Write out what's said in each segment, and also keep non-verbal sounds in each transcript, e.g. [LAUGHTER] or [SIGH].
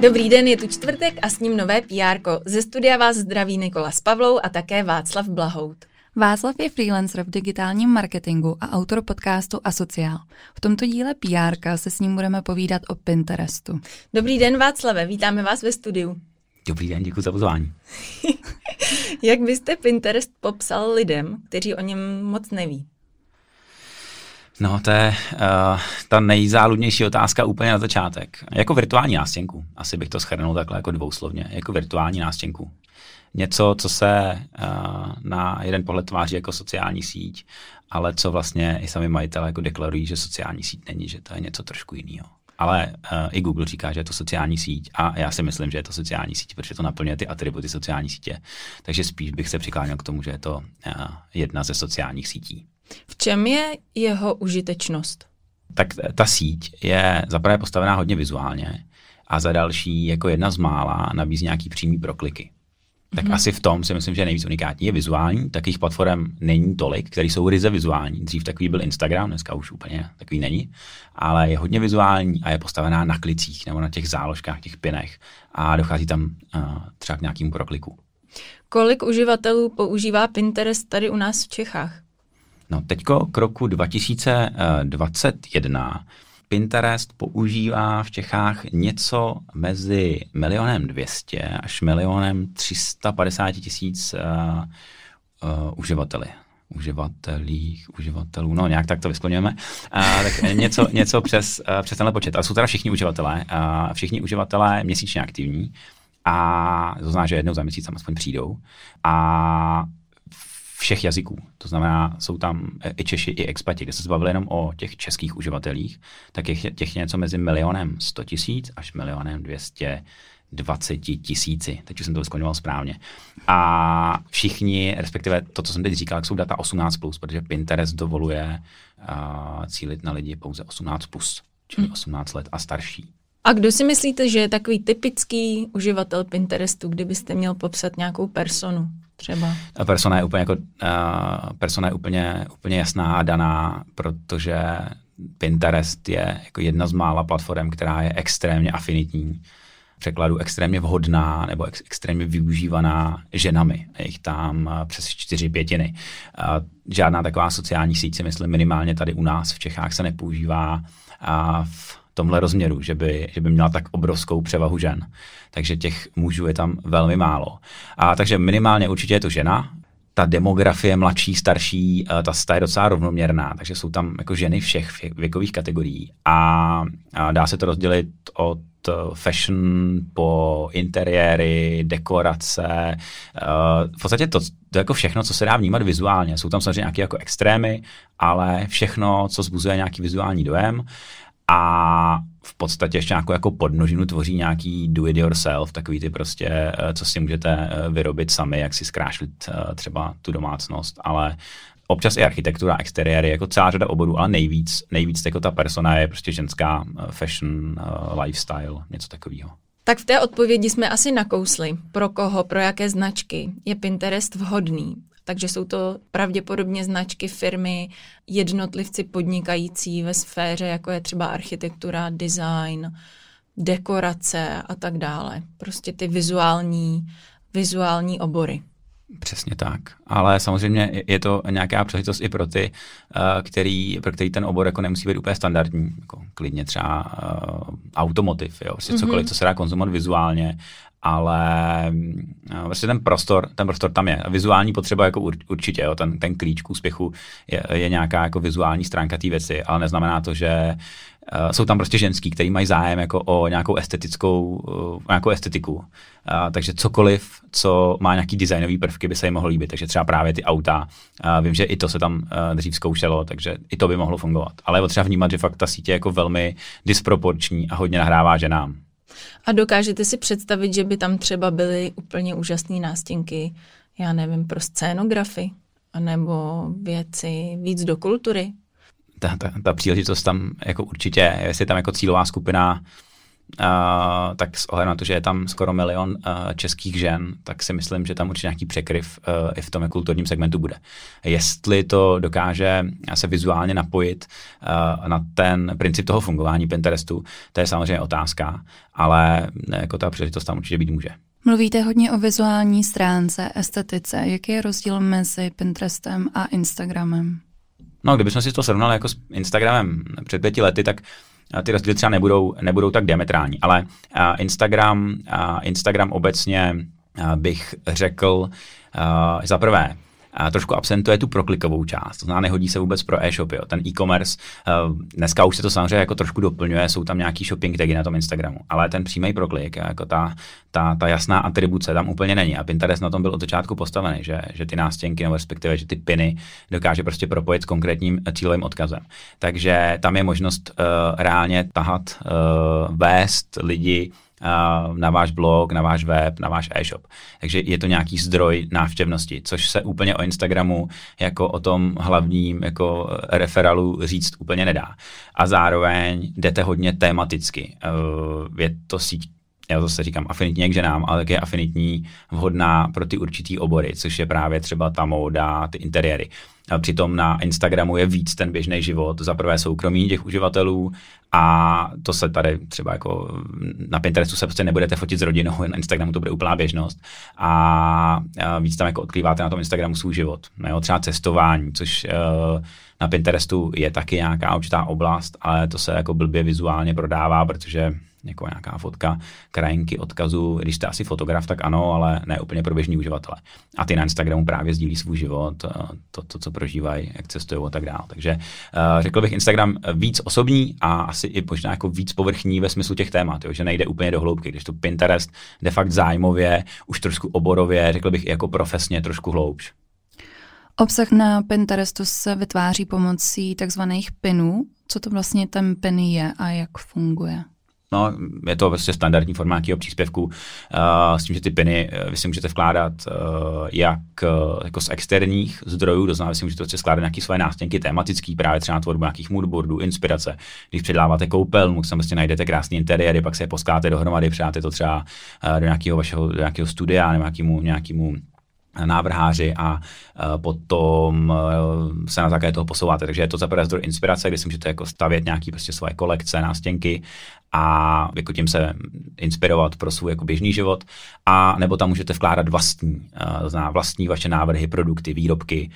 Dobrý den, je tu čtvrtek a s ním nové PR. Ze studia vás zdraví Nikola s Pavlou a také Václav Blahout. Václav je freelancer v digitálním marketingu a autor podcastu Asociál. V tomto díle PR se s ním budeme povídat o Pinterestu. Dobrý den Václave, vítáme vás ve studiu. Dobrý den, děkuji za pozvání. [LAUGHS] Jak byste Pinterest popsal lidem, kteří o něm moc neví? No, to je uh, ta nejzáludnější otázka úplně na začátek. Jako virtuální nástěnku. Asi bych to schrnul takhle jako dvouslovně. Jako virtuální nástěnku. Něco, co se uh, na jeden pohled tváří jako sociální síť, ale co vlastně i sami majitelé jako deklarují, že sociální síť není, že to je něco trošku jiného. Ale uh, i Google říká, že je to sociální síť a já si myslím, že je to sociální síť, protože to naplňuje ty atributy sociální sítě. Takže spíš bych se přikláněl k tomu, že je to uh, jedna ze sociálních sítí. V čem je jeho užitečnost? Tak ta síť je zaprvé postavená hodně vizuálně a za další jako jedna z mála nabízí nějaký přímý prokliky. Tak mm-hmm. asi v tom si myslím, že nejvíc unikátní je vizuální. Takových platform není tolik, které jsou ryze vizuální. Dřív takový byl Instagram, dneska už úplně takový není, ale je hodně vizuální a je postavená na klicích nebo na těch záložkách, těch pinech a dochází tam uh, třeba k nějakému prokliku. Kolik uživatelů používá Pinterest tady u nás v Čechách? No teďko k roku 2021 Pinterest používá v Čechách něco mezi milionem 200 až milionem 350 tisíc uh, uh, uživateli uživatelích, uživatelů, no nějak tak to vyskloňujeme, uh, tak něco, [LAUGHS] něco přes, uh, přes tenhle počet. A jsou teda všichni uživatelé, uh, všichni uživatelé měsíčně aktivní a to znamená, že jednou za měsíc tam aspoň přijdou. A všech jazyků. To znamená, jsou tam i Češi, i expati, kde se zbavili jenom o těch českých uživatelích, tak je těch něco mezi milionem 100 tisíc až milionem 200 20 tisíci, teď už jsem to vyskloňoval správně. A všichni, respektive to, co jsem teď říkal, jsou data 18+, plus, protože Pinterest dovoluje uh, cílit na lidi pouze 18+, plus, čili 18 hm. let a starší. A kdo si myslíte, že je takový typický uživatel Pinterestu, kdybyste měl popsat nějakou personu? Třeba? A persona je úplně, jako, uh, persona je úplně, úplně jasná a daná, protože Pinterest je jako jedna z mála platform, která je extrémně afinitní, překladu extrémně vhodná nebo ex, extrémně využívaná ženami. Je jich tam přes čtyři pětiny. A žádná taková sociální síť si myslím minimálně tady u nás v Čechách se nepoužívá a v tomhle rozměru, že by, že by měla tak obrovskou převahu žen. Takže těch mužů je tam velmi málo. A takže minimálně určitě je to žena, ta demografie mladší, starší, eh, ta, ta je docela rovnoměrná, takže jsou tam jako ženy všech věkových kategorií a, a dá se to rozdělit od eh, fashion po interiéry, dekorace, eh, v podstatě to, to jako všechno, co se dá vnímat vizuálně. Jsou tam samozřejmě nějaké jako extrémy, ale všechno, co zbuzuje nějaký vizuální dojem a v podstatě ještě nějakou jako podnožinu tvoří nějaký do it yourself, takový ty prostě, eh, co si můžete eh, vyrobit sami, jak si zkrášlit eh, třeba tu domácnost, ale občas i architektura, exteriéry, jako celá řada oborů, ale nejvíc, nejvíc jako ta persona je prostě ženská fashion, lifestyle, něco takového. Tak v té odpovědi jsme asi nakousli, pro koho, pro jaké značky je Pinterest vhodný. Takže jsou to pravděpodobně značky firmy, jednotlivci podnikající ve sféře, jako je třeba architektura, design, dekorace a tak dále. Prostě ty vizuální, vizuální obory. Přesně tak. Ale samozřejmě je to nějaká příležitost i pro ty, eh, který, pro který ten obor jako nemusí být úplně standardní. Jako klidně třeba uh, automotiv, jo? Prostě mm-hmm. cokoliv, co se dá konzumovat vizuálně ale vlastně ten prostor, ten prostor tam je. Vizuální potřeba jako ur, určitě, jo, ten, ten klíč k úspěchu je, je nějaká jako vizuální stránka té věci, ale neznamená to, že uh, jsou tam prostě ženský, kteří mají zájem jako o nějakou estetickou, uh, nějakou estetiku. Uh, takže cokoliv, co má nějaký designový prvky, by se jim mohlo líbit. Takže třeba právě ty auta. Uh, vím, že i to se tam uh, dřív zkoušelo, takže i to by mohlo fungovat. Ale je potřeba vnímat, že fakt ta sítě je jako velmi disproporční a hodně nahrává ženám. A dokážete si představit, že by tam třeba byly úplně úžasné nástěnky, já nevím, pro scénografy, anebo věci víc do kultury? Ta, ta, ta příležitost tam jako určitě, jestli tam jako cílová skupina tak s ohledem na to, že je tam skoro milion uh, českých žen, tak si myslím, že tam určitě nějaký překryv uh, i v tom kulturním segmentu bude. Jestli to dokáže se vizuálně napojit uh, na ten princip toho fungování Pinterestu, to je samozřejmě otázka, ale jako ta příležitost tam určitě být může. Mluvíte hodně o vizuální stránce, estetice. Jaký je rozdíl mezi Pinterestem a Instagramem? No, kdybychom si to srovnali jako s Instagramem před pěti lety, tak ty rozdíly třeba nebudou, nebudou tak diametrální, ale Instagram, Instagram obecně bych řekl, za prvé, a trošku absentuje tu proklikovou část. To znamená, nehodí se vůbec pro e-shopy. Ten e-commerce, dneska už se to samozřejmě jako trošku doplňuje, jsou tam nějaký shopping tagy na tom Instagramu, ale ten přímý proklik, jako ta, ta, ta jasná atribuce tam úplně není. A Pinterest na tom byl od začátku postavený, že, že ty nástěnky, nebo respektive, že ty piny dokáže prostě propojit s konkrétním cílovým odkazem. Takže tam je možnost uh, reálně tahat, uh, vést lidi na váš blog, na váš web, na váš e-shop. Takže je to nějaký zdroj návštěvnosti, což se úplně o Instagramu jako o tom hlavním jako referalu říct úplně nedá. A zároveň jdete hodně tematicky. Je to síť já zase říkám afinitní k ženám, ale také afinitní, vhodná pro ty určitý obory, což je právě třeba ta móda, ty interiéry. A přitom na Instagramu je víc ten běžný život, za prvé soukromí těch uživatelů a to se tady třeba jako na Pinterestu se prostě nebudete fotit s rodinou, na Instagramu to bude úplná běžnost a víc tam jako odkrýváte na tom Instagramu svůj život. Jo, třeba cestování, což uh, na Pinterestu je taky nějaká určitá oblast, ale to se jako blbě vizuálně prodává, protože jako nějaká fotka krajinky odkazu, když jste asi fotograf, tak ano, ale ne úplně pro běžní uživatele. A ty na Instagramu právě sdílí svůj život, eh, to, to co prožívají, jak cestují a tak dále. Takže uh, řekl bych Instagram víc osobní a asi i možná jako víc povrchní ve smyslu těch témat, jo, že nejde úplně do hloubky, když to Pinterest de fakt zájmově, už trošku oborově, řekl bych i jako profesně trošku hloubš. Obsah na Pinterestu se vytváří pomocí takzvaných pinů. Co to vlastně ten pin je a jak funguje? No, je to vlastně standardní formát nějakého příspěvku uh, s tím, že ty piny uh, vy si můžete vkládat uh, jak uh, jako z externích zdrojů, to znamená, že si můžete prostě skládat nějaké svoje nástěnky tematický, právě třeba na tvorbu nějakých moodboardů, inspirace. Když předáváte koupel, tam prostě najdete krásný interiéry, pak se je poskládáte dohromady, přidáte to třeba uh, do nějakého vašeho do nějakého studia nebo nějakému, nějakému návrháři a potom se na základě toho posouváte. Takže je to za prvé zdroj inspirace, kdy si můžete jako stavět nějaký prostě svoje kolekce, nástěnky a jako tím se inspirovat pro svůj jako běžný život. A nebo tam můžete vkládat vlastní, to znamená vlastní vaše návrhy, produkty, výrobky,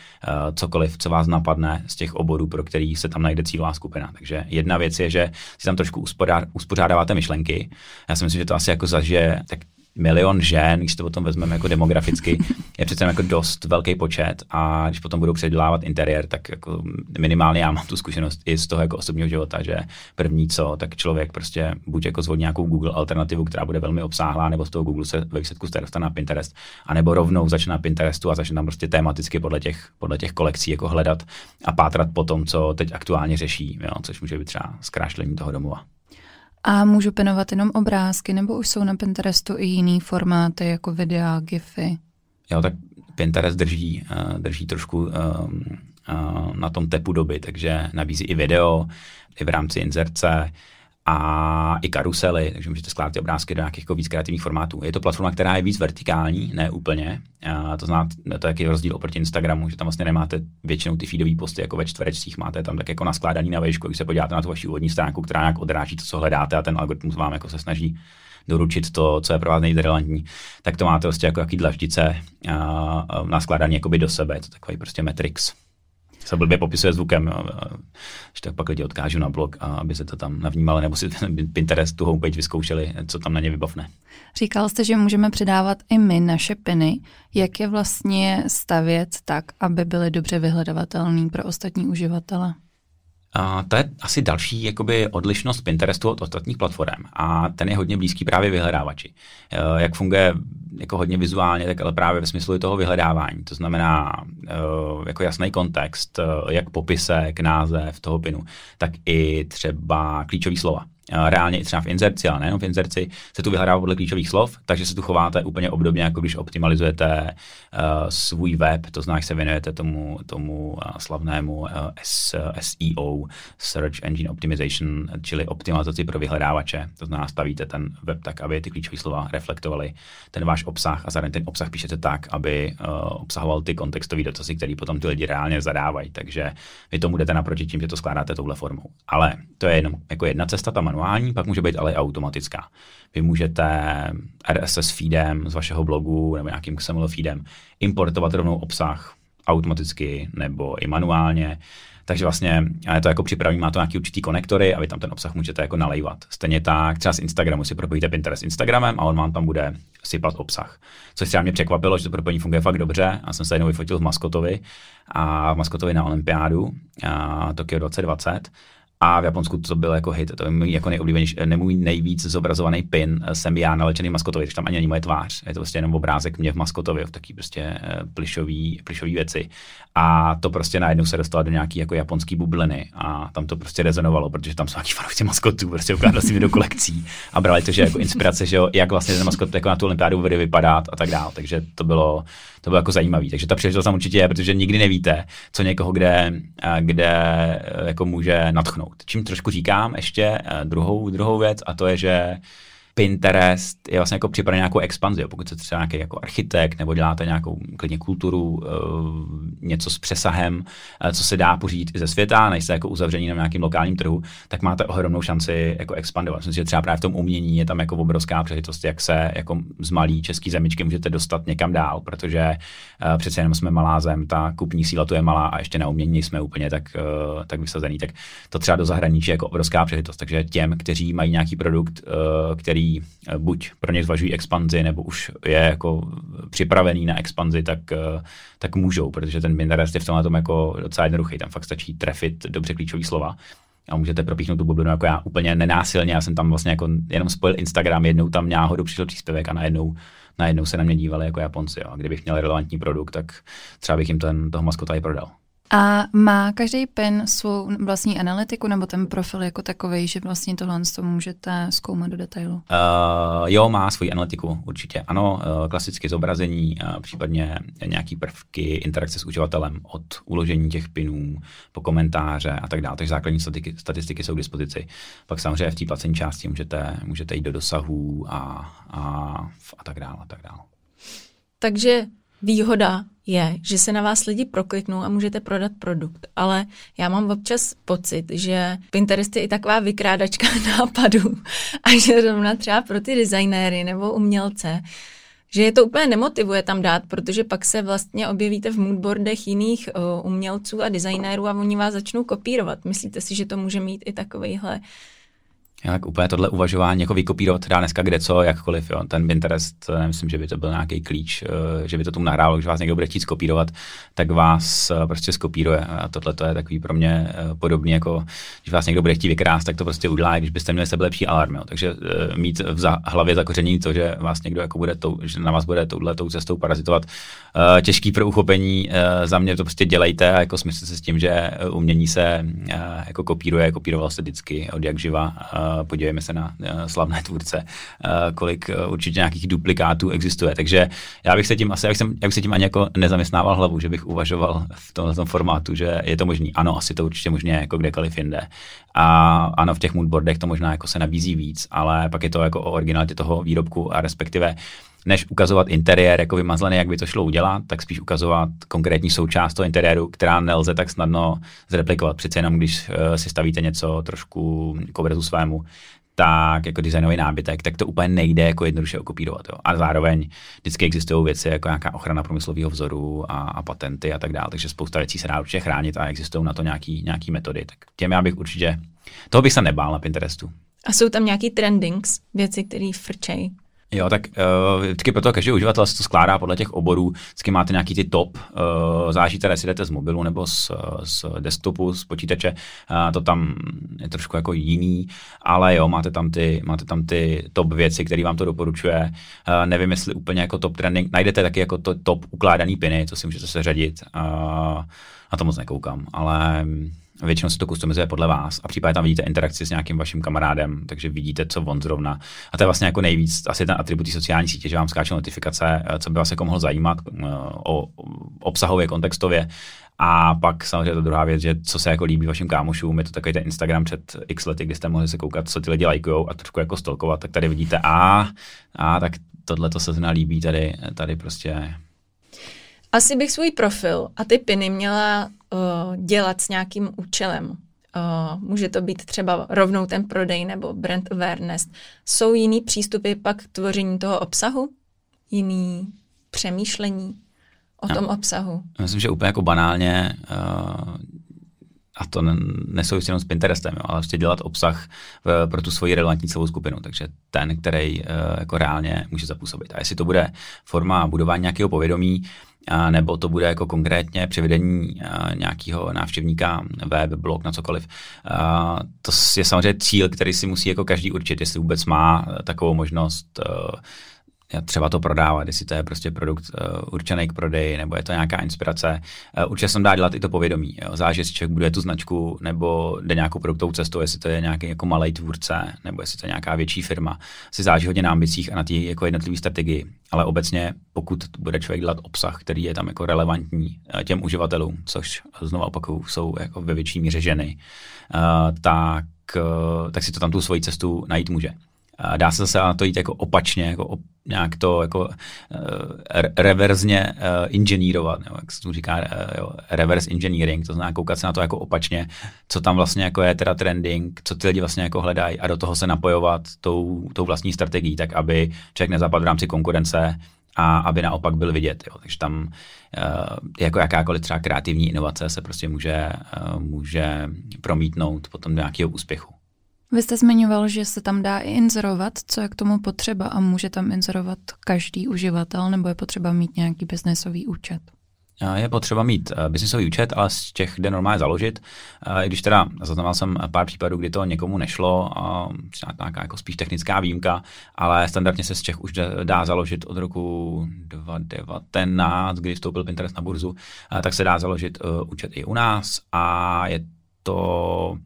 cokoliv, co vás napadne z těch oborů, pro který se tam najde cílová skupina. Takže jedna věc je, že si tam trošku uspořádáváte myšlenky. Já si myslím, že to asi jako zažije tak milion žen, když to potom vezmeme jako demograficky, [LAUGHS] je přece jako dost velký počet a když potom budou předělávat interiér, tak jako minimálně já mám tu zkušenost i z toho jako osobního života, že první co, tak člověk prostě buď jako zvolí nějakou Google alternativu, která bude velmi obsáhlá, nebo z toho Google se ve výsledku dostane na Pinterest, anebo rovnou začne na Pinterestu a začne tam prostě tematicky podle těch, podle těch kolekcí jako hledat a pátrat po tom, co teď aktuálně řeší, jo, což může být třeba zkrášlení toho domova. A můžu pinovat jenom obrázky, nebo už jsou na Pinterestu i jiný formáty, jako videa, gify? Jo, tak Pinterest drží, uh, drží trošku uh, uh, na tom tepu doby, takže nabízí i video, i v rámci inzerce, a i karusely, takže můžete skládat ty obrázky do nějakých jako víc kreativních formátů. Je to platforma, která je víc vertikální, ne úplně. A to znamená, to je rozdíl oproti Instagramu, že tam vlastně nemáte většinou ty feedové posty jako ve čtverečcích, máte tam tak jako naskládaný na vejšku, když se podíváte na tu vaši úvodní stránku, která nějak odráží to, co hledáte a ten algoritmus vám jako se snaží doručit to, co je pro vás nejrelevantní, tak to máte prostě jako jaký dlaždice naskládaný do sebe, je to takový prostě Matrix se blbě popisuje zvukem, že tak pak lidi odkážu na blog, a aby se to tam navnímali, nebo si ten Pinterest, tu homepage vyzkoušeli, co tam na ně vybavne. Říkal jste, že můžeme přidávat i my naše piny. Jak je vlastně stavět tak, aby byly dobře vyhledavatelný pro ostatní uživatele? To je asi další jakoby, odlišnost Pinterestu od ostatních platform a ten je hodně blízký právě vyhledávači. E, jak funguje jako hodně vizuálně, tak ale právě ve smyslu toho vyhledávání. To znamená e, jako jasný kontext, e, jak popisek, název toho pinu, tak i třeba klíčový slova. Reálně i třeba v inzerci, ale nejenom v inzerci, se tu vyhledává podle klíčových slov, takže se tu chováte úplně obdobně, jako když optimalizujete uh, svůj web, to znamená, že se věnujete tomu, tomu uh, slavnému uh, SEO, Search Engine Optimization, čili optimalizaci pro vyhledávače. To znamená, stavíte ten web tak, aby ty klíčové slova reflektovaly ten váš obsah a zároveň ten obsah píšete tak, aby uh, obsahoval ty kontextové dotazy, které potom ty lidi reálně zadávají. Takže vy tomu jdete naproti tím, že to skládáte touhle formou. Ale to je jenom jako jedna cesta, ta manuální, pak může být ale automatická. Vy můžete RSS feedem z vašeho blogu nebo nějakým XML feedem importovat rovnou obsah automaticky nebo i manuálně. Takže vlastně to jako připraví, má to nějaký určitý konektory a vy tam ten obsah můžete jako nalejvat. Stejně tak třeba z Instagramu si propojíte Pinterest Instagramem a on vám tam bude sypat obsah. Což třeba mě překvapilo, že to propojení funguje fakt dobře. A jsem se jednou vyfotil v Maskotovi a v Maskotovi na olympiádu Tokio 2020 a v Japonsku to byl jako hit, to je můj jako nejoblíbenější, můj nejvíc zobrazovaný pin, eh, jsem já nalečený maskotovi, když tam ani není moje tvář. Je to prostě jenom obrázek mě v maskotovi, v taký prostě eh, plišový, plišový věci. A to prostě najednou se dostalo do nějaký jako japonský bubliny a tam to prostě rezonovalo, protože tam jsou nějaký fanoušci maskotů, prostě ukládali si do kolekcí a brali to, že jako inspirace, že jo, jak vlastně ten maskot jako na tu olympiádu bude vypadat a tak dále. Takže to bylo, to bylo jako zajímavé. Takže ta příležitost tam určitě je, protože nikdy nevíte, co někoho kde, kde jako může natchnout. Čím trošku říkám ještě eh, druhou, druhou věc a to je, že Pinterest je vlastně jako připravený nějakou expanzi. Pokud jste třeba nějaký jako architekt nebo děláte nějakou klidně kulturu, eh, něco s přesahem, eh, co se dá pořídit i ze světa, nejste jako uzavření na nějakým lokálním trhu, tak máte ohromnou šanci jako expandovat. Myslím že třeba právě v tom umění je tam jako obrovská příležitost, jak se jako z malý český zemičky můžete dostat někam dál, protože uh, přece jenom jsme malá zem, ta kupní síla tu je malá a ještě na umění jsme úplně tak, tak vysazený. Tak to třeba do zahraničí je jako obrovská příležitost. Takže těm, kteří mají nějaký produkt, uh, který Eh, buď pro ně zvažují expanzi, nebo už je jako připravený na expanzi, tak, eh, tak můžou, protože ten Pinterest je v tomhle tom jako docela jednoduchý. Tam fakt stačí trefit dobře klíčové slova a můžete propíchnout tu bublinu jako já úplně nenásilně. Já jsem tam vlastně jako jenom spojil Instagram, jednou tam náhodou přišel příspěvek a najednou, najednou se na mě dívali jako Japonci. Jo. A kdybych měl relevantní produkt, tak třeba bych jim ten, toho maskota i prodal. A má každý pin svou vlastní analytiku nebo ten profil jako takový, že vlastně tohle to můžete zkoumat do detailu? Uh, jo, má svoji analytiku, určitě. Ano, uh, klasické zobrazení, uh, případně nějaký prvky, interakce s uživatelem od uložení těch pinů po komentáře a tak dále. Takže základní statistiky, statistiky jsou k dispozici. Pak samozřejmě v té placení části můžete, můžete jít do dosahů a, a, a tak dále. A tak dále. Takže výhoda je, že se na vás lidi prokliknou a můžete prodat produkt. Ale já mám občas pocit, že Pinterest je i taková vykrádačka [LAUGHS] nápadů a že zrovna třeba pro ty designéry nebo umělce, že je to úplně nemotivuje tam dát, protože pak se vlastně objevíte v moodboardech jiných uh, umělců a designérů a oni vás začnou kopírovat. Myslíte si, že to může mít i takovýhle jak úplně tohle uvažování jako vykopírovat dá dneska kde co, jakkoliv. Jo. Ten Pinterest, nemyslím, že by to byl nějaký klíč, eh, že by to tomu nahrálo, když vás někdo bude chtít skopírovat, tak vás eh, prostě skopíruje. A tohle to je takový pro mě eh, podobný, jako když vás někdo bude chtít vykrást, tak to prostě udělá, když byste měli sebe lepší alarm. Jo. Takže mít v hlavě zakoření to, že vás někdo jako bude tou, že na vás bude touhle tou cestou parazitovat, těžký pro uchopení, za mě to prostě dělejte a jako smysl se s tím, že umění se jako kopíruje, kopíroval se vždycky od jak živa podívejme se na eh, slavné tvůrce, eh, kolik eh, určitě nějakých duplikátů existuje. Takže já bych se tím asi, jak, jsem, jak bych se tím ani jako nezaměstnával hlavu, že bych uvažoval v tomhle formátu, že je to možný. Ano, asi to určitě možně jako kdekoliv jinde. A ano, v těch moodboardech to možná jako se nabízí víc, ale pak je to jako o originalitě toho výrobku a respektive než ukazovat interiér jako vymazlený, jak by to šlo udělat, tak spíš ukazovat konkrétní součást toho interiéru, která nelze tak snadno zreplikovat. Přece jenom, když uh, si stavíte něco trošku k obrazu svému, tak jako designový nábytek, tak to úplně nejde jako jednoduše okopírovat. Jo. A zároveň vždycky existují věci jako nějaká ochrana průmyslového vzoru a, a patenty a tak dále, takže spousta věcí se dá určitě chránit a existují na to nějaký, nějaký metody. Tak těm já bych určitě, toho bych se nebál na Pinterestu. A jsou tam nějaký trendings, věci, které frčejí? Jo, tak uh, vždycky pro to každý uživatel se to skládá podle těch oborů. Vždycky máte nějaký ty top, uh, teda, jestli jdete z mobilu nebo z, z desktopu, z počítače, uh, to tam je trošku jako jiný, ale jo, máte tam ty, máte tam ty top věci, které vám to doporučuje. Uh, nevím, jestli úplně jako top trending, najdete taky jako to top ukládaný piny, co si můžete seřadit. Uh, na to moc nekoukám, ale Většinou se to customizuje podle vás a případně tam vidíte interakci s nějakým vaším kamarádem, takže vidíte, co on zrovna. A to je vlastně jako nejvíc asi ten atribut sociální sítě, že vám skáčou notifikace, eh, co by vás jako mohl zajímat eh, o, obsahově, kontextově. A pak samozřejmě ta druhá věc, že co se jako líbí vašim kámošům, je to takový ten Instagram před x lety, kdy jste mohli se koukat, co ty lidi lajkujou a trošku jako stolkovat, tak tady vidíte, a, a tak tohle to se líbí tady, tady prostě. Asi bych svůj profil a ty piny měla uh, dělat s nějakým účelem. Uh, může to být třeba rovnou ten prodej nebo brand awareness. Jsou jiný přístupy pak k tvoření toho obsahu? Jiný přemýšlení o no. tom obsahu? Myslím, že úplně jako banálně uh, a to nesouvisí jenom s Pinterestem, jo, ale prostě dělat obsah v, pro tu svoji relevantní celou skupinu, takže ten, který uh, jako reálně může zapůsobit. A jestli to bude forma budování nějakého povědomí, a nebo to bude jako konkrétně přivedení nějakého návštěvníka, web, blog, na cokoliv. A to je samozřejmě cíl, který si musí jako každý určit, jestli vůbec má takovou možnost třeba to prodávat, jestli to je prostě produkt uh, určený k prodeji, nebo je to nějaká inspirace. Uh, určitě jsem dá dělat i to povědomí. Jo. Záleží, jestli člověk buduje tu značku, nebo jde nějakou produktovou cestou, jestli to je nějaký jako malý tvůrce, nebo jestli to je nějaká větší firma. Si záleží hodně na ambicích a na té jako jednotlivé strategii. Ale obecně, pokud bude člověk dělat obsah, který je tam jako relevantní uh, těm uživatelům, což znovu opakuju, jsou jako ve větší míře ženy, uh, tak, uh, tak si to tam tu svoji cestu najít může. Dá se zase na to jít jako opačně, jako op, nějak to jako uh, reverzně uh, inženýrovat, nebo jak se tu říká, uh, jo, reverse engineering, to znamená koukat se na to jako opačně, co tam vlastně jako je teda trending, co ty lidi vlastně jako hledají a do toho se napojovat tou, tou vlastní strategií, tak aby člověk nezapadl v rámci konkurence a aby naopak byl vidět. Jo. Takže tam jako jakákoliv třeba kreativní inovace se prostě může, může promítnout potom do nějakého úspěchu. Vy jste zmiňoval, že se tam dá i inzerovat, co je k tomu potřeba a může tam inzerovat každý uživatel nebo je potřeba mít nějaký biznesový účet? Je potřeba mít uh, biznisový účet, ale z těch jde normálně založit. Uh, I když teda zaznamenal jsem pár případů, kdy to někomu nešlo, nějaká jako spíš technická výjimka, ale standardně se z těch už dá založit od roku 2019, kdy vstoupil Pinterest na burzu, tak se dá založit účet i u nás a je to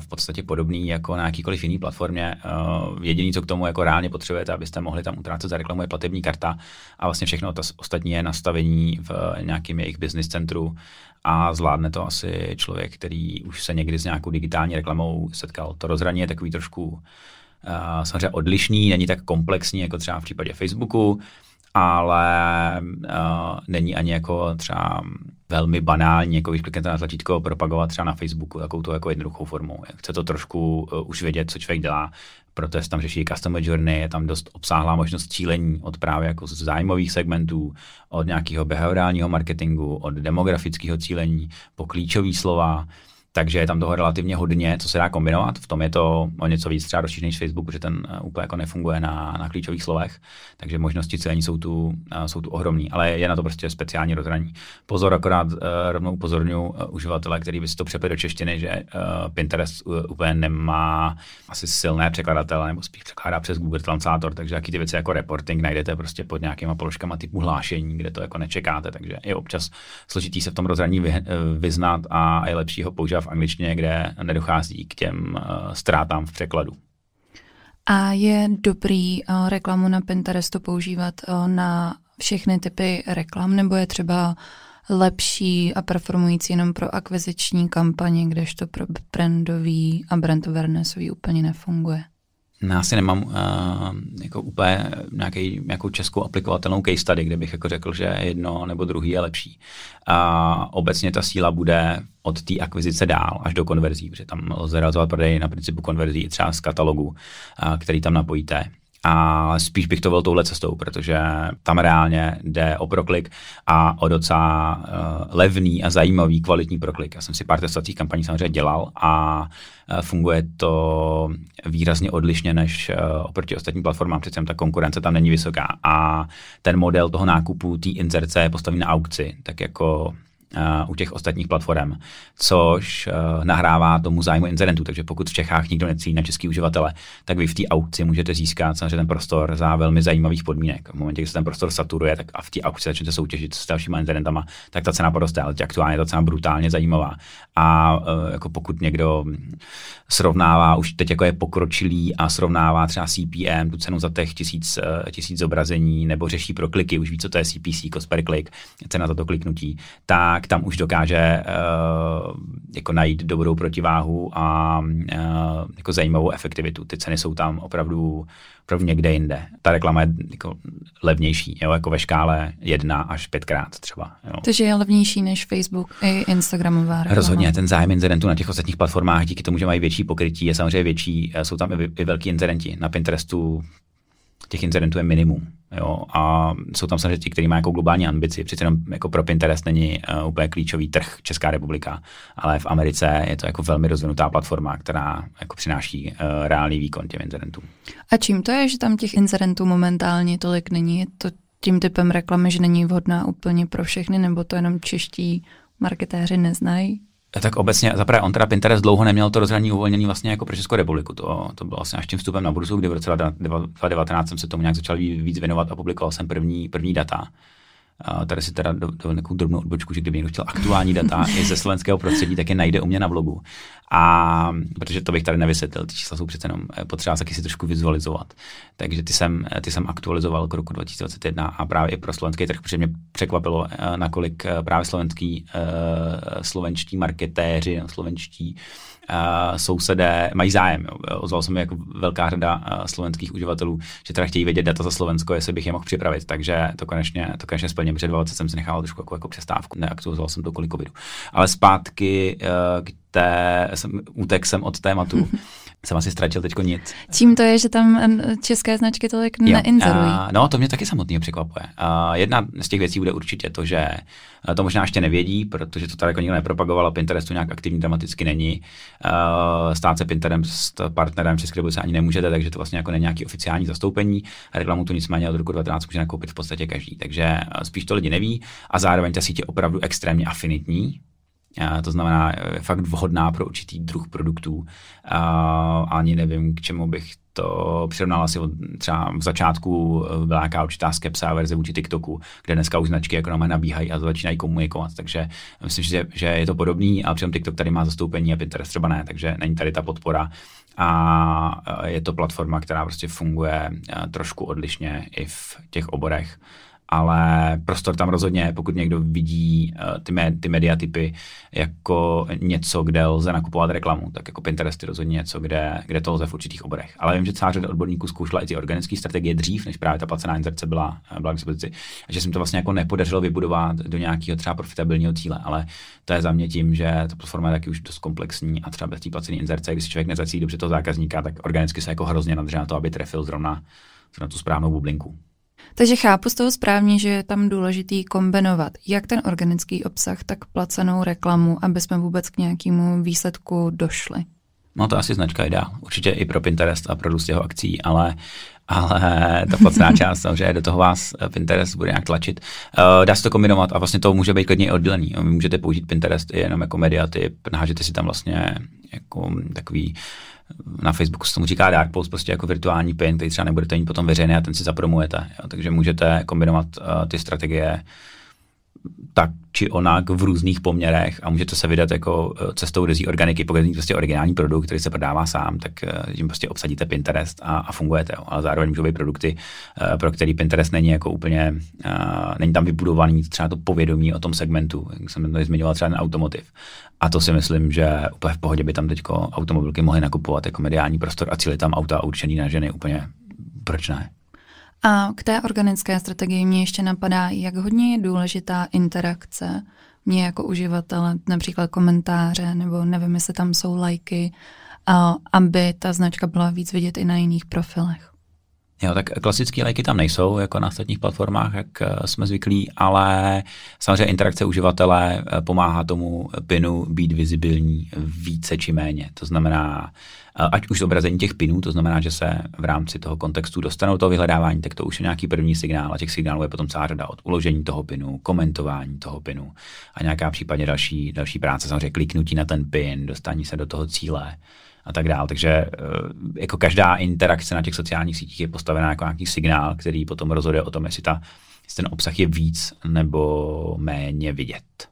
v podstatě podobný jako na jakýkoliv jiný platformě. Uh, jediný, co k tomu jako reálně potřebujete, abyste mohli tam utrácet za reklamu, je platební karta a vlastně všechno to ostatní je nastavení v nějakém jejich business centru a zvládne to asi člověk, který už se někdy s nějakou digitální reklamou setkal. To rozhraní je takový trošku uh, samozřejmě odlišný, není tak komplexní jako třeba v případě Facebooku, ale uh, není ani jako třeba velmi banální, jako když kliknete na tlačítko propagovat třeba na Facebooku, takovou to jako jednoduchou formou. Chce to trošku uh, už vědět, co člověk dělá, proto se tam řeší customer journey, je tam dost obsáhlá možnost cílení od právě jako zájmových segmentů, od nějakého behaviorálního marketingu, od demografického cílení po klíčové slova, takže je tam toho relativně hodně, co se dá kombinovat. V tom je to o něco víc třeba rozšířený z Facebooku, že ten uh, úplně jako nefunguje na, na klíčových slovech, takže možnosti celení jsou tu, uh, jsou tu ohromné, ale je na to prostě speciální rozhraní. Pozor, akorát uh, rovnou upozorňuji uživatele, který by si to přepli do češtiny, že Pinterest úplně nemá asi silné překladatele, nebo spíš překládá přes Google Translator, takže jaký ty věci jako reporting najdete prostě pod nějakýma položkama typu hlášení, kde to jako nečekáte, takže je občas složitý se v tom rozhraní vy, vyznat a je lepší ho používat v angličtině, kde nedochází k těm uh, ztrátám v překladu. A je dobrý uh, reklamu na Pinterestu používat uh, na všechny typy reklam, nebo je třeba lepší a performující jenom pro akviziční kampaně, kdežto pro brandový a brand awarenessový úplně nefunguje? Já asi nemám uh, jako úplně nějaký, nějakou českou aplikovatelnou case study, kde bych jako řekl, že jedno nebo druhý je lepší. A obecně ta síla bude od té akvizice dál až do konverzí, protože tam lze realizovat prodej na principu konverzí třeba z katalogu, uh, který tam napojíte a spíš bych to byl touhle cestou, protože tam reálně jde o proklik a o docela uh, levný a zajímavý kvalitní proklik. Já jsem si pár testovacích kampaní samozřejmě dělal a uh, funguje to výrazně odlišně než uh, oproti ostatním platformám, přece ta konkurence tam není vysoká a ten model toho nákupu, té inzerce je postavený na aukci, tak jako u těch ostatních platform, což uh, nahrává tomu zájmu incidentů. Takže pokud v Čechách nikdo necílí na český uživatele, tak vy v té aukci můžete získat samozřejmě ten prostor za velmi zajímavých podmínek. V momentě, kdy se ten prostor saturuje, tak a v té aukci začnete soutěžit s dalšíma incidentama, tak ta cena poroste, ale aktuálně ta cena brutálně zajímavá. A uh, jako pokud někdo srovnává, už teď jako je pokročilý a srovnává třeba CPM, tu cenu za těch tisíc, tisíc zobrazení, nebo řeší pro kliky, už ví, co to je CPC, cost per click, cena za to kliknutí, tak tam už dokáže uh, jako najít dobrou protiváhu a uh, jako zajímavou efektivitu. Ty ceny jsou tam opravdu, opravdu někde jinde. Ta reklama je jako levnější, jo, jako ve škále jedna až pětkrát třeba. Jo. Takže je levnější než Facebook i Instagramová reklama. Rozhodně, ten zájem incidentů na těch ostatních platformách díky tomu, že mají větší pokrytí, je samozřejmě větší. Jsou tam i, i velký incidenti. Na Pinterestu těch incidentů je minimum. Jo? A jsou tam samozřejmě ti, kteří mají jako globální ambici. Přece jenom jako pro Pinterest není uh, úplně klíčový trh Česká republika, ale v Americe je to jako velmi rozvinutá platforma, která jako přináší uh, reálný výkon těm incidentům. A čím to je, že tam těch incidentů momentálně tolik není? Je to tím typem reklamy, že není vhodná úplně pro všechny, nebo to jenom čeští marketéři neznají? Tak obecně, zaprvé on teda Pinterest dlouho neměl to rozhraní uvolnění vlastně jako pro Českou republiku. To, to bylo vlastně až tím vstupem na burzu, kdy v roce 2019 jsem se tomu nějak začal víc věnovat a publikoval jsem první, první data. A tady si teda do, do nějakou drobnou odbočku, že kdyby někdo chtěl aktuální data i ze slovenského prostředí, tak je najde u mě na blogu. A protože to bych tady nevysvětlil, ty čísla jsou přece jenom eh, potřeba taky si trošku vizualizovat. Takže ty jsem, eh, ty jsem aktualizoval k roku 2021 a právě i pro slovenský trh, protože mě překvapilo, eh, nakolik právě slovenský, slovenští marketéři, slovenští sousedé mají zájem. Ozval se mi jako velká řada slovenských uživatelů, že teda chtějí vědět data za Slovensko, jestli bych je mohl připravit. Takže to konečně, to konečně splním. Před 20 jsem si nechal trošku jako, jako přestávku. Neaktualizoval jsem to kvůli covidu. Ale zpátky k té, jsem, útek jsem od tématu. [LAUGHS] jsem asi ztratil teďko nic. Čím to je, že tam české značky tolik jo. neinzerují? Uh, no, to mě taky samotný překvapuje. Uh, jedna z těch věcí bude určitě to, že to možná ještě nevědí, protože to tady jako nikdo nepropagoval a Pinterestu nějak aktivní dramaticky není. Uh, stát se Pinterest partnerem České republice ani nemůžete, takže to vlastně jako není nějaký oficiální zastoupení. Reklamu tu nicméně od roku 2012 může nakoupit v podstatě každý. Takže spíš to lidi neví a zároveň ta sítě je opravdu extrémně afinitní, to znamená, je fakt vhodná pro určitý druh produktů. A ani nevím, k čemu bych to přirovnal asi od, třeba v začátku eh, byla nějaká určitá skepsa verze vůči TikToku, kde dneska už značky jako na nabíhají a začínají komunikovat. Takže myslím, že, že je to podobný, ale přitom TikTok tady má zastoupení a Pinterest třeba ne, takže není tady ta podpora. A eh, je to platforma, která prostě funguje eh, trošku odlišně i v těch oborech ale prostor tam rozhodně, pokud někdo vidí uh, ty, ty mediatypy jako něco, kde lze nakupovat reklamu, tak jako Pinterest je rozhodně něco, kde, kde to lze v určitých oborech. Ale vím, že celá řada odborníků zkoušela i ty organické strategie dřív, než právě ta placená inzerce byla, byla k dispozici. A že se to vlastně jako nepodařilo vybudovat do nějakého třeba profitabilního cíle, ale to je za mě tím, že ta platforma je taky už dost komplexní a třeba bez té placené inzerce, když si člověk nezacílí dobře toho zákazníka, tak organicky se jako hrozně nadře na to, aby trefil zrovna, zrovna tu správnou bublinku. Takže chápu z toho správně, že je tam důležitý kombinovat jak ten organický obsah, tak placenou reklamu, aby jsme vůbec k nějakému výsledku došli. No to asi značka ideál. Určitě i pro Pinterest a pro růst jeho akcí, ale ale ta placená [LAUGHS] část samozřejmě do toho vás Pinterest bude nějak tlačit. Uh, dá se to kombinovat a vlastně to může být klidně oddělený. Vy můžete použít Pinterest i jenom jako mediatyp, nahážete si tam vlastně jako takový na Facebooku se tomu říká dark post, prostě jako virtuální pin, který třeba nebudete mít potom veřejný a ten si zapromujete. Jo. Takže můžete kombinovat uh, ty strategie tak či onak v různých poměrech a můžete se vydat jako eh, cestou rizí organiky, pokud je prostě originální produkt, který se prodává sám, tak eh, tím prostě obsadíte Pinterest a, a fungujete. Ale zároveň můžou být produkty, pro který Pinterest není jako úplně, není tam vybudovaný třeba to povědomí o tom segmentu, jak jsem tady zmiňoval třeba ten automotiv. A to si myslím, že úplně v pohodě by tam teď automobilky mohly nakupovat jako mediální prostor a cílit tam auta určený na ženy úplně proč ne? A k té organické strategii mě ještě napadá, jak hodně je důležitá interakce mě jako uživatele, například komentáře, nebo nevím, jestli tam jsou lajky, aby ta značka byla víc vidět i na jiných profilech. Jo, tak klasické lajky tam nejsou, jako na ostatních platformách, jak eh, jsme zvyklí, ale samozřejmě interakce uživatele eh, pomáhá tomu pinu být vizibilní více či méně. To znamená, eh, ať už zobrazení těch pinů, to znamená, že se v rámci toho kontextu dostanou toho vyhledávání, tak to už je nějaký první signál a těch signálů je potom celá řada. Od uložení toho pinu, komentování toho pinu a nějaká případně další, další práce, samozřejmě kliknutí na ten pin, dostání se do toho cíle a tak dále. Takže eh, jako každá interakce na těch sociálních sítích je postavená jako nějaký signál, který potom rozhoduje o tom, jestli, ta, jestli ten obsah je víc nebo méně vidět.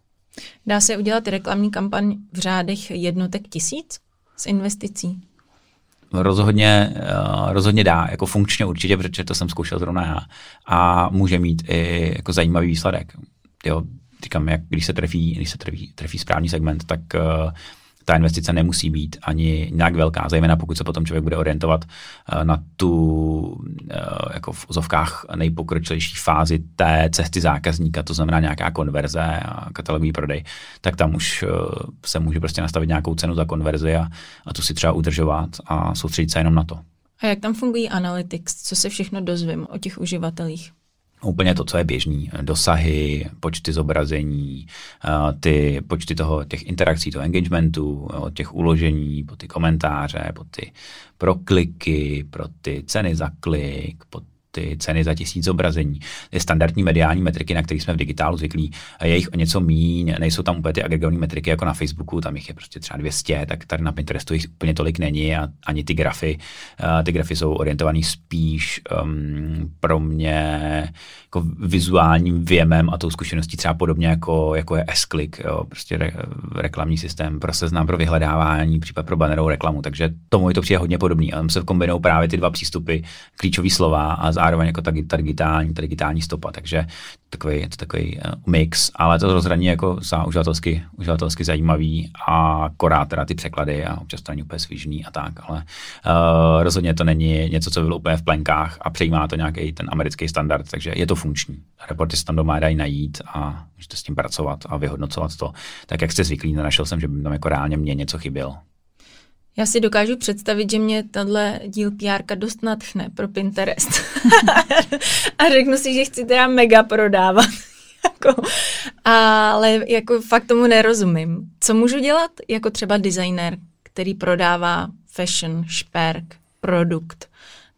Dá se udělat reklamní kampaň v řádech jednotek tisíc s investicí? Rozhodně, eh, rozhodně dá, jako funkčně určitě, protože to jsem zkoušel zrovna já. A může mít i jako zajímavý výsledek. Jo, říkám, jak když se trefí, když se trefí, trefí správný segment, tak uh, ta investice nemusí být ani nějak velká, zejména pokud se potom člověk bude orientovat eh, na tu eh, jako v ozovkách nejpokročilejší fázi té cesty zákazníka, to znamená nějaká konverze a katalogový prodej, tak tam už eh, se může prostě nastavit nějakou cenu za konverzi a, a tu si třeba udržovat a soustředit se jenom na to. A jak tam fungují analytics? Co se všechno dozvím o těch uživatelích? Úplně to, co je běžný. Dosahy, počty zobrazení, ty počty toho, těch interakcí, toho engagementu, od těch uložení, po ty komentáře, po ty prokliky, pro ty ceny za klik, po ty ceny za tisíc zobrazení. Ty standardní mediální metriky, na kterých jsme v digitálu zvyklí, je jich o něco míň, nejsou tam úplně ty agregované metriky jako na Facebooku, tam jich je prostě třeba 200, tak tady na Pinterestu jich úplně tolik není a ani ty grafy. Ty grafy jsou orientované spíš um, pro mě jako vizuálním věmem a tou zkušeností třeba podobně jako, jako je S-Click, jo, prostě re, reklamní systém pro seznam, pro vyhledávání, případ pro bannerovou reklamu, takže tomu je to přijde hodně podobný. A tam se kombinují právě ty dva přístupy, klíčové slova a zároveň jako ta, ta digitální, ta digitální stopa, takže takový, je to takový uh, mix, ale to rozhraní jako za uživatelsky, uživatelsky zajímavý a korát teda ty překlady a občas to není úplně svížný a tak, ale uh, rozhodně to není něco, co bylo úplně v plenkách a přejímá to nějaký ten americký standard, takže je to funkční. Reporty se tam doma dají najít a můžete s tím pracovat a vyhodnocovat to. Tak jak jste zvyklí, nenašel jsem, že by tam jako reálně mě něco chybělo. Já si dokážu představit, že mě tenhle díl PR dost natchne pro Pinterest. [LAUGHS] a řeknu si, že chci teda mega prodávat. [LAUGHS] jako, ale jako fakt tomu nerozumím. Co můžu dělat jako třeba designer, který prodává fashion, šperk, produkt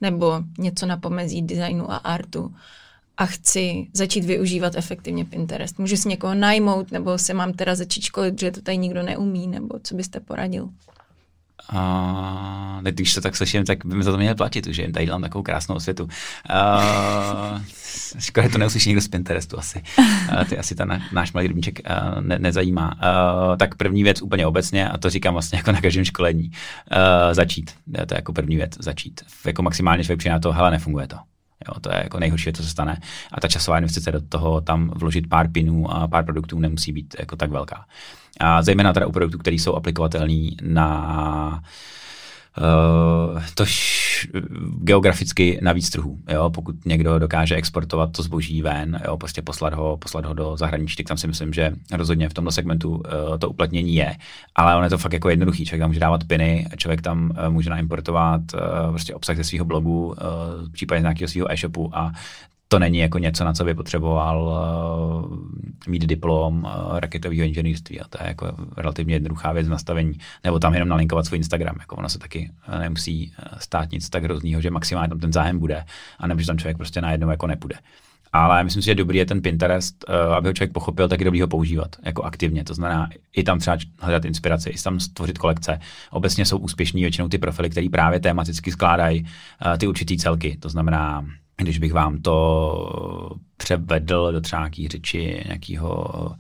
nebo něco na pomezí designu a artu a chci začít využívat efektivně Pinterest. Můžu si někoho najmout, nebo se mám teda začít školit, že to tady nikdo neumí, nebo co byste poradil? A když to tak slyším, tak by mi za to měl platit, že jim tady dělám takovou krásnou osvětu. Uh, [LAUGHS] škoda, to neuslyší někdo z Pinterestu asi. Uh, ty asi ta na, náš malý rybníček ne, nezajímá. Uh, tak první věc úplně obecně, a to říkám vlastně jako na každém školení, uh, začít. To je jako první věc, začít. Jako maximálně člověk přijde na to, hele, nefunguje to. Jo, to je jako nejhorší, co se stane. A ta časová investice do toho tam vložit pár pinů a pár produktů nemusí být jako tak velká. A zejména teda u produktů, které jsou aplikovatelné na Uh, tož geograficky na víc trhů. Jo? Pokud někdo dokáže exportovat to zboží ven, jo? prostě poslat ho, poslat ho do zahraničí, tak tam si myslím, že rozhodně v tomto segmentu uh, to uplatnění je. Ale on je to fakt jako jednoduchý. Člověk tam může dávat piny, člověk tam uh, může naimportovat uh, prostě obsah ze svého blogu, uh, případně z nějakého svého e-shopu a to není jako něco, na co by potřeboval uh, mít diplom uh, raketového inženýrství a to je jako relativně jednoduchá věc nastavení. Nebo tam jenom nalinkovat svůj Instagram, jako ono se taky uh, nemusí stát nic tak hroznýho, že maximálně tam ten zájem bude a nebo že tam člověk prostě najednou jako nepůjde. Ale myslím si, že dobrý je ten Pinterest, uh, aby ho člověk pochopil, tak je dobrý ho používat jako aktivně. To znamená i tam třeba hledat inspiraci, i tam stvořit kolekce. Obecně jsou úspěšní většinou ty profily, které právě tematicky skládají uh, ty určitý celky. To znamená když bych vám to převedl do třeba nějaký řeči nějakého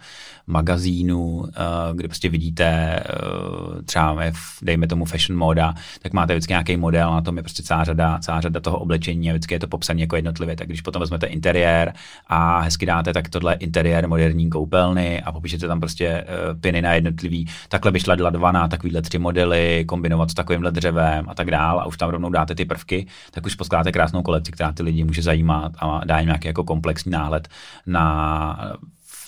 magazínu, eh, kde prostě vidíte eh, třeba, dejme tomu fashion moda, tak máte vždycky nějaký model, na tom je prostě celá řada, celá řada toho oblečení a vždycky je to popsané jako jednotlivě. Tak když potom vezmete interiér a hezky dáte, tak tohle interiér moderní koupelny a popíšete tam prostě eh, piny na jednotlivý, takhle by šla dva na takovýhle tři modely, kombinovat s takovýmhle dřevem a tak dál a už tam rovnou dáte ty prvky, tak už poskládáte krásnou kolekci, která ty lidi může zajímat a dá jim nějaký jako komplexní náhled na,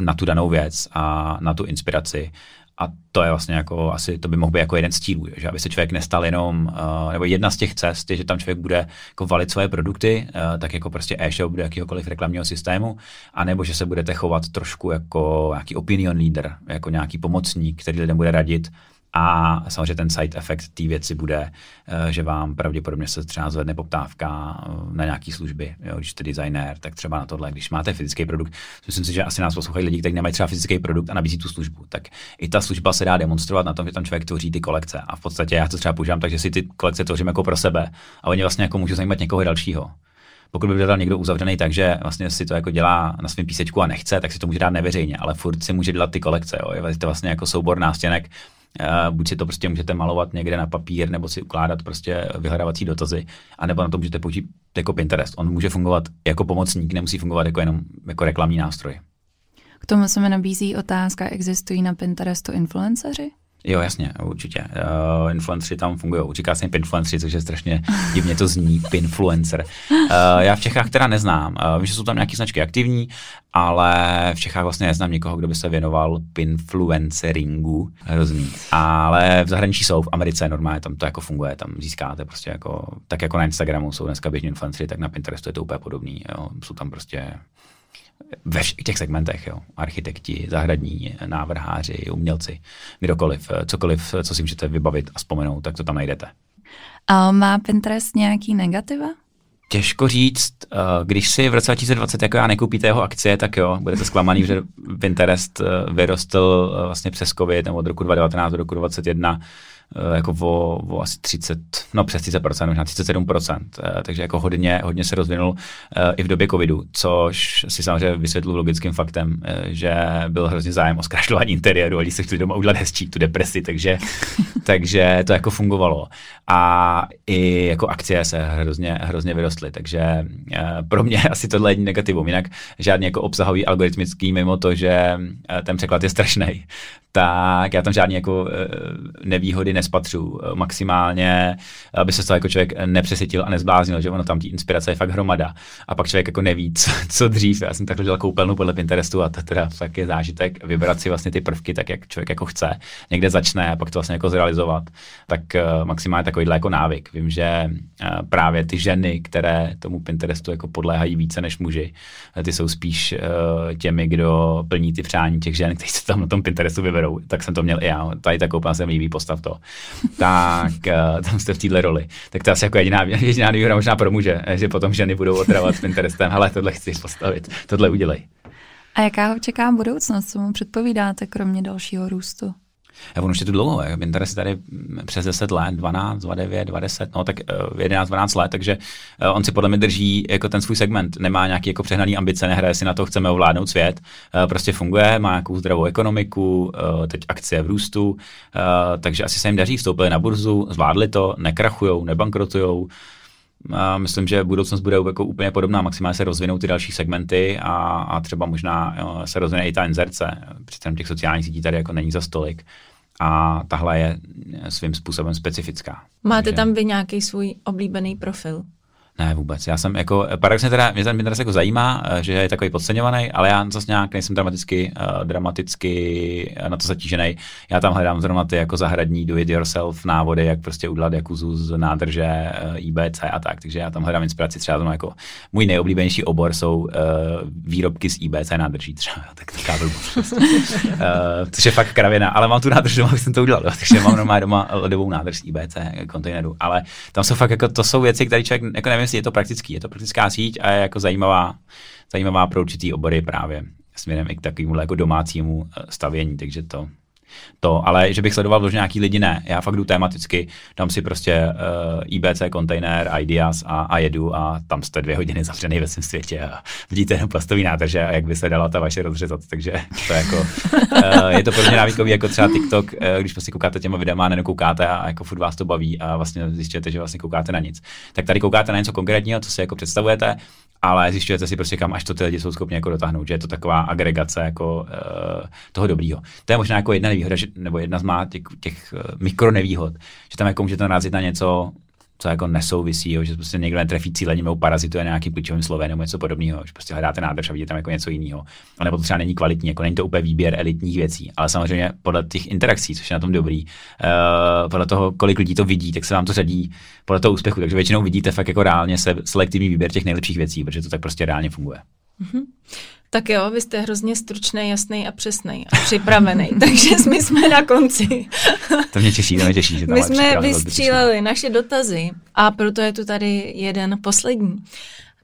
na tu danou věc a na tu inspiraci. A to je vlastně jako, asi to by mohl být jako jeden z cílů, že aby se člověk nestal jenom, uh, nebo jedna z těch cest je, že tam člověk bude jako valit svoje produkty, uh, tak jako prostě e-shop do jakýhokoliv reklamního systému, anebo že se budete chovat trošku jako nějaký opinion leader, jako nějaký pomocník, který lidem bude radit, a samozřejmě ten side effect té věci bude, eh, že vám pravděpodobně se třeba zvedne poptávka eh, na nějaké služby. Jo, když jste designér, tak třeba na tohle. Když máte fyzický produkt, myslím si, že asi nás poslouchají lidi, kteří nemají třeba fyzický produkt a nabízí tu službu, tak i ta služba se dá demonstrovat na tom, že tam člověk tvoří ty kolekce. A v podstatě já to třeba používám tak, že si ty kolekce tvořím jako pro sebe a oni vlastně jako můžu zajímat někoho dalšího pokud by byl někdo uzavřený tak, že vlastně si to jako dělá na svém písečku a nechce, tak si to může dát neveřejně, ale furt si může dělat ty kolekce. Jo. Je to vlastně jako soubor nástěnek, buď si to prostě můžete malovat někde na papír, nebo si ukládat prostě vyhledávací dotazy, anebo na to můžete použít jako Pinterest. On může fungovat jako pomocník, nemusí fungovat jako jenom jako reklamní nástroj. K tomu se mi nabízí otázka, existují na Pinterestu influenceři? Jo, jasně, určitě. Uh, influenceri tam fungují. Říká se jim pinfluenceri, což je strašně divně to zní, [LAUGHS] pinfluencer. Uh, já v Čechách teda neznám. Uh, vím, že jsou tam nějaké značky aktivní, ale v Čechách vlastně neznám nikoho, kdo by se věnoval pinfluenceringu. Hrozný. Ale v zahraničí jsou, v Americe normálně tam to jako funguje, tam získáte prostě jako, tak jako na Instagramu jsou dneska běžní influenceri, tak na Pinterestu je to úplně podobný. Jo. Jsou tam prostě ve všech těch segmentech, jo. architekti, zahradní, návrháři, umělci, kdokoliv, cokoliv, co si můžete vybavit a vzpomenout, tak to tam najdete. A má Pinterest nějaký negativa? Těžko říct, eh, když si v roce 2020 jako já nekoupíte jeho akcie, tak jo, budete zklamaný, že Pinterest eh, vyrostl eh, vlastně přes COVID nebo od roku 2019 do roku 2021 Eh, jako o, o asi 30, no přes 30%, možná 37%, eh, takže jako hodně, hodně se rozvinul eh, i v době covidu, což si samozřejmě vysvětlu logickým faktem, že byl hrozně zájem o zkrašlování interiéru a lidi se chtěli doma udělat hezčí, tu depresi, takže, [LAUGHS] takže to jako fungovalo. A i jako akcie se hrozně, hrozně vyrostly, takže pro mě [LAUGHS] asi tohle je negativum, jinak žádný jako obsahový algoritmický, mimo to, že ten překlad je strašný, tak já tam žádný jako nevýhody nespatřu eh, maximálně, aby se to jako člověk nepřesytil a nezbláznil, že ono tam tí inspirace je fakt hromada. A pak člověk jako neví, co, co dřív. Já jsem takhle dělal koupelnu podle Pinterestu a to teda fakt je zážitek vybrat si vlastně ty prvky tak, jak člověk jako chce. Někde začne a pak to vlastně jako zrealizovat. Tak uh, maximálně takovýhle jako návyk. Vím, že uh, právě ty ženy, které tomu Pinterestu jako podléhají více než muži, ty jsou spíš těmi, kdo plní ty přání těch žen, kteří se tam na tom Pinterestu vyberou. Tak jsem to měl i já. Tady ta koupelna se mi líbí, postav to tak uh, tam jste v téhle roli. Tak to je asi jako jediná, jediná výhoda možná pro muže, že potom ženy budou otravovat s Pinterestem, hele, tohle chci postavit, tohle udělej. A jaká ho čeká budoucnost, co mu předpovídáte, kromě dalšího růstu? A on už je tu dlouho, jak Pinterest tady přes 10 let, 12, 29, 20, no tak 11, eh, 12 let, takže eh, on si podle mě drží jako ten svůj segment, nemá nějaký jako přehnaný ambice, nehraje si na to, chceme ovládnout svět, eh, prostě funguje, má nějakou zdravou ekonomiku, teď akcie v růstu, takže asi se jim daří, vstoupili na burzu, zvládli to, nekrachujou, nebankrotujou, a myslím, že budoucnost bude jako úplně podobná. Maximálně se rozvinou ty další segmenty a, a třeba možná jo, se rozvine i ta inzerce. Přitom těch sociálních sítí tady jako není za stolik. A tahle je svým způsobem specifická. Máte Takže... tam vy nějaký svůj oblíbený profil? Ne, vůbec. Já jsem jako, paradoxně teda, mě ten Pinterest jako zajímá, eh, že je takový podceňovaný, ale já zase nějak nejsem dramaticky, uh, dramaticky eh, na to zatížený. Já tam hledám zrovna ty jako zahradní do it yourself návody, jak prostě udělat jakuzu z nádrže uh, IBC a tak. Takže já tam hledám inspiraci třeba tomu jako můj nejoblíbenější obor jsou uh, výrobky z IBC nádrží třeba. [LAUGHS] Tak to kábel uh, což je fakt kravina, ale mám tu nádrž doma, jsem to udělal, [LAUGHS] takže mám normálně doma ledovou nádrž z IBC kontejneru. Ale tam jsou fakt jako, to jsou věci, které člověk jako nevím, jestli je to praktický. Je to praktická síť a je jako zajímavá, zajímavá pro určitý obory právě směrem i k takovému jako domácímu eh, stavění, takže to, to, ale že bych sledoval vložně nějaký lidi, ne. Já fakt jdu tematicky, dám si prostě uh, eh, IBC kontejner, Ideas a, a jedu a tam jste dvě hodiny zavřený ve svém světě a vidíte jenom plastový nádrže a jak by se dala ta vaše rozřezat, takže to je jako, uh, je to pro mě návykový jako třeba TikTok, uh, když prostě koukáte těma videama a nenokoukáte a jako furt vás to baví a vlastně zjistíte, že vlastně koukáte na nic. Tak tady koukáte na něco konkrétního, co si jako představujete ale zjišťujete si prostě kam až to ty lidi jsou schopni jako dotáhnout, že je to taková agregace jako uh, toho dobrýho. To je možná jako jedna nevýhoda, že, nebo jedna z má těch, těch uh, mikronevýhod, že tam jako můžete narazit na něco, co jako nesouvisí, jo, že prostě někdo netrefí cíle, nebo parazituje nějaký klíčovým slovem nebo něco podobného, že prostě hledáte nádrž a vidíte tam jako něco jiného. A nebo to třeba není kvalitní, jako není to úplně výběr elitních věcí, ale samozřejmě podle těch interakcí, což je na tom dobrý, uh, podle toho, kolik lidí to vidí, tak se vám to řadí podle toho úspěchu. Takže většinou vidíte fakt jako reálně se selektivní výběr těch nejlepších věcí, protože to tak prostě reálně funguje. Mm-hmm. Tak jo, vy jste hrozně stručný, jasný a přesný a připravený, [LAUGHS] takže my jsme na konci. [LAUGHS] to mě těší, to mě těší. Že my jsme vystříleli naše dotazy a proto je tu tady jeden poslední.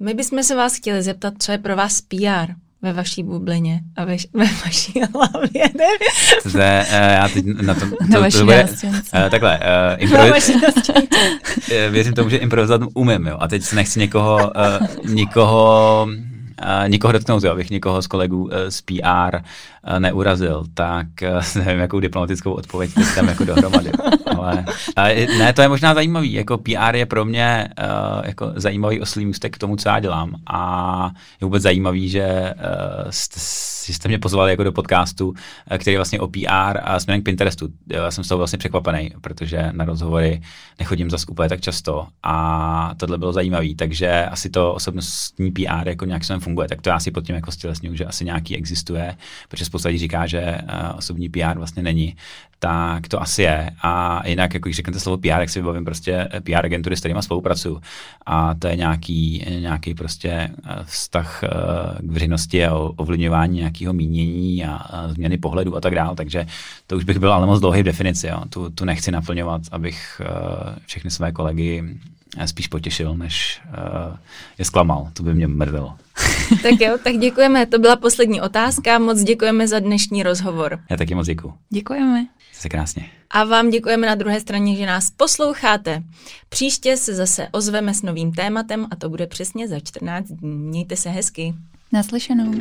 My bychom se vás chtěli zeptat, co je pro vás PR ve vaší bublině a ve, ve vaší hlavě. Zde, uh, já teď na tom... [LAUGHS] To, na vaší to bude, uh, takhle, uh, improviz... věřím tomu, že improvizovat umím, jo. A teď se nechci někoho, uh, nikoho nikoho dotknout, jo, abych někoho z kolegů uh, z PR neurazil, tak uh, [LAUGHS] nevím, jakou diplomatickou odpověď tam jako dohromady. Ale uh, ne, to je možná zajímavý, jako PR je pro mě uh, jako zajímavý oslý můstek k tomu, co já dělám a je vůbec zajímavý, že uh, jste, mě pozvali jako do podcastu, který je vlastně o PR a směrem k Pinterestu. Já jsem z toho vlastně překvapený, protože na rozhovory nechodím zase úplně tak často a tohle bylo zajímavé, takže asi to osobnostní PR jako nějak jsem funguje, tak to já si pod tím jako stělesňuji, že asi nějaký existuje, protože spousta lidí říká, že uh, osobní PR vlastně není, tak to asi je. A jinak, jako když řeknete slovo PR, jak si vybavím prostě PR agentury, s kterými spolupracuju. A to je nějaký, nějaký prostě eh, vztah k veřejnosti a ovlivňování nějakého mínění a, změny pohledu a tak dále. Takže to už bych byl ale moc dlouhý v definici. Jo. Tu, tu nechci naplňovat, abych všechny své kolegy spíš potěšil, než uh, je zklamal. To by mě mrdelo. [LAUGHS] tak jo, tak děkujeme. To byla poslední otázka. Moc děkujeme za dnešní rozhovor. Já taky moc děkuji. Děkujeme. Se krásně. A vám děkujeme na druhé straně, že nás posloucháte. Příště se zase ozveme s novým tématem a to bude přesně za 14 dní. Mějte se hezky. Naslyšenou.